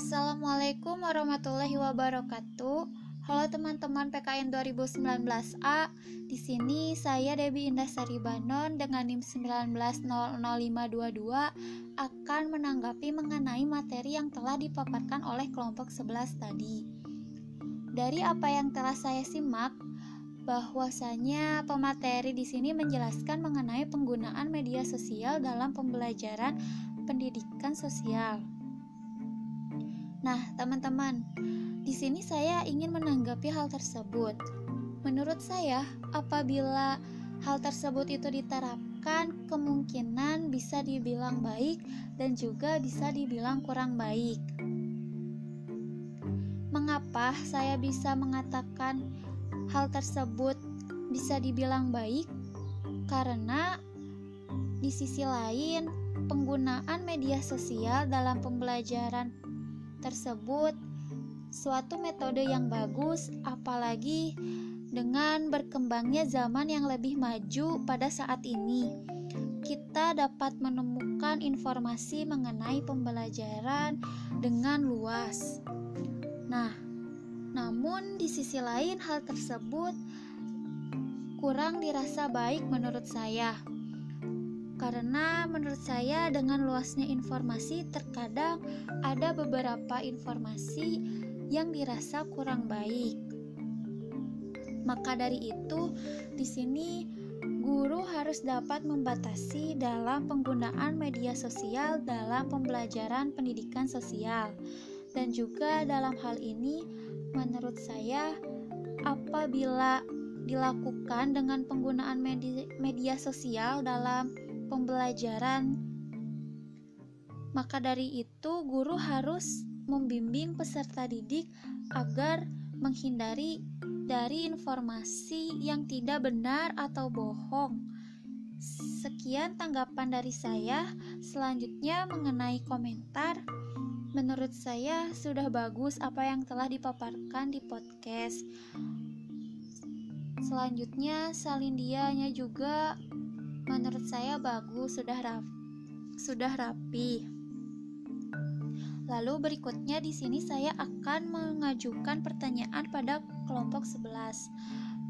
Assalamualaikum warahmatullahi wabarakatuh. Halo teman-teman PKN 2019A. Di sini saya Debbie Indah Saribanon dengan NIM 1900522 akan menanggapi mengenai materi yang telah dipaparkan oleh kelompok 11 tadi. Dari apa yang telah saya simak, bahwasanya pemateri di sini menjelaskan mengenai penggunaan media sosial dalam pembelajaran pendidikan sosial. Nah, teman-teman, di sini saya ingin menanggapi hal tersebut. Menurut saya, apabila hal tersebut itu diterapkan, kemungkinan bisa dibilang baik dan juga bisa dibilang kurang baik. Mengapa saya bisa mengatakan hal tersebut bisa dibilang baik? Karena di sisi lain, penggunaan media sosial dalam pembelajaran tersebut suatu metode yang bagus, apalagi dengan berkembangnya zaman yang lebih maju pada saat ini. Kita dapat menemukan informasi mengenai pembelajaran dengan luas. Nah, namun di sisi lain, hal tersebut kurang dirasa baik menurut saya karena menurut saya dengan luasnya informasi terkadang ada beberapa informasi yang dirasa kurang baik. Maka dari itu, di sini guru harus dapat membatasi dalam penggunaan media sosial dalam pembelajaran pendidikan sosial. Dan juga dalam hal ini menurut saya apabila dilakukan dengan penggunaan media, sosial dalam pembelajaran. Maka dari itu, guru harus membimbing peserta didik agar menghindari dari informasi yang tidak benar atau bohong. Sekian tanggapan dari saya. Selanjutnya, mengenai komentar, menurut saya sudah bagus apa yang telah dipaparkan di podcast. Selanjutnya, salindianya juga menurut saya bagus, sudah rap sudah rapi. Lalu berikutnya di sini saya akan mengajukan pertanyaan pada kelompok 11.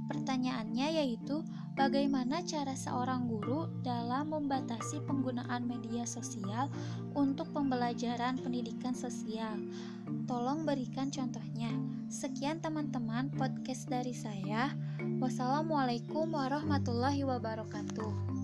Pertanyaannya yaitu bagaimana cara seorang guru dalam membatasi penggunaan media sosial untuk pembelajaran pendidikan sosial. Tolong berikan contohnya. Sekian teman-teman podcast dari saya. Wassalamualaikum warahmatullahi wabarakatuh.